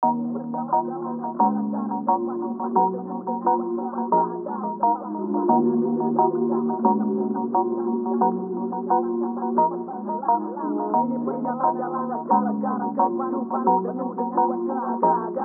Ini perjalanan jalan-jalan kehidupan penuh dengan keadaan kepalsuan Mega menjaman kata Ini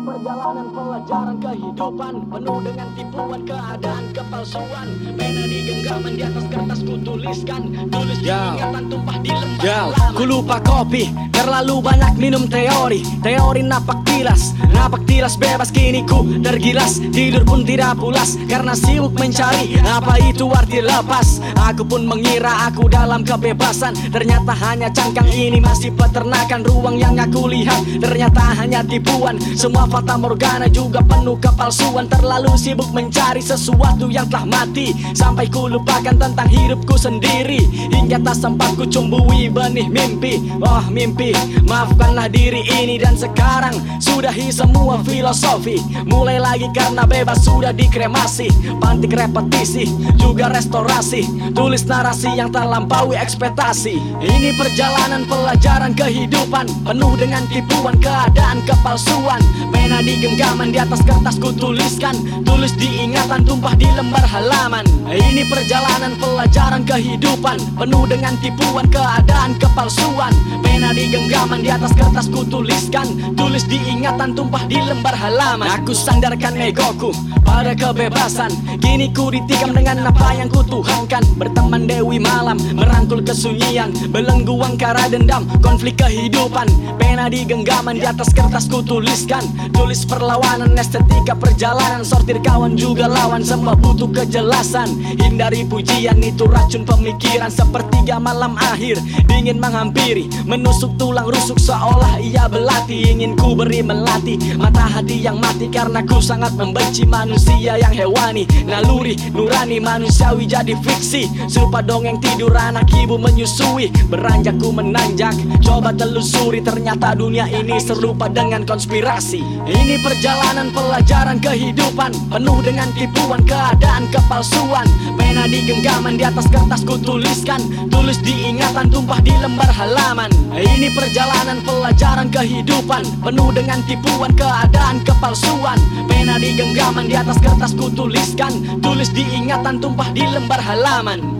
perjalanan pelajaran kehidupan penuh dengan tipuan keadaan kepalsuan. Pena di genggaman di atas kertas ku tuliskan tulis ingatan tumpah di lembar Yo, ku lupa kopi Terlalu banyak minum teori. Teori napak tilas Napak tilas bebas kini ku tergilas. Tidur pun tidak pulas Karena sibuk mencari Apa itu arti lepas. Aku pun mengira aku dalam kebebasan. Ternyata hanya cangkang ini masih peternakan Ruang yang aku lihat. Ternyata hanya tipuan. Semua fata morgana juga penuh kepalsuan. Terlalu sibuk mencari sesuatu yang telah mati. Sampai ku lupakan tentang hidupku sendiri. Hingga tak sempat ku cumbui benih mimpi. Oh mimpi. Maafkanlah diri ini dan sekarang Sudahi semua filosofi. Mulai lagi karena bebas sudah dikremasi. Pantik repetisi Juga restorasi. Tulis narasi yang terlampaui ekspektasi. Ini perjalanan pelajaran kehidupan Penuh dengan tipuan keadaan kepalsuan. Pena di genggaman di atas kertas ku tuliskan Tulis diingatan tumpah di lembar halaman. Ini perjalanan pelajaran kehidupan Penuh dengan tipuan keadaan kepalsuan. Pena di genggaman di atas kertas ku tuliskan Tulis diingatan tumpah di lembar halaman. Aku sandarkan egoku pada kebebasan. Kini ku ditikam dengan apa yang ku tuhankan. Berteman Dewi malam merangkul kesunyian Belenggu angkara dendam konflik kehidupan. Pena di genggaman di atas kertas ku tuliskan Tulis perlawanan estetika perjalanan. Sortir kawan juga lawan semua butuh kejelasan. Hindari pujian itu racun pemikiran. Sepertiga malam akhir dingin menghampiri. Menusuk tulang rusuk seolah ia belati Ingin ku beri melati mata hati yang mati. Karena ku sangat membenci manusia yang hewani. Naluri nurani manusiawi jadi fiksi. Serupa dongeng tidur anak ibu menyusui Beranjak ku menanjak. Coba telusuri ternyata dunia ini serupa dengan konspirasi. Ini perjalanan pelajaran kehidupan Penuh dengan tipuan keadaan kepalsuan. Pena di genggaman di atas kertas ku tuliskan Tulis diingatan tumpah di lembar halaman. Ini perjalanan pelajaran kehidupan Penuh dengan tipuan keadaan kepalsuan. Pena di genggaman di atas kertas ku tuliskan Tulis diingatan tumpah di lembar halaman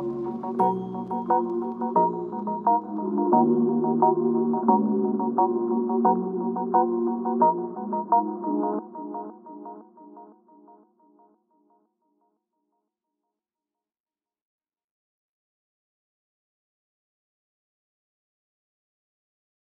Thank you.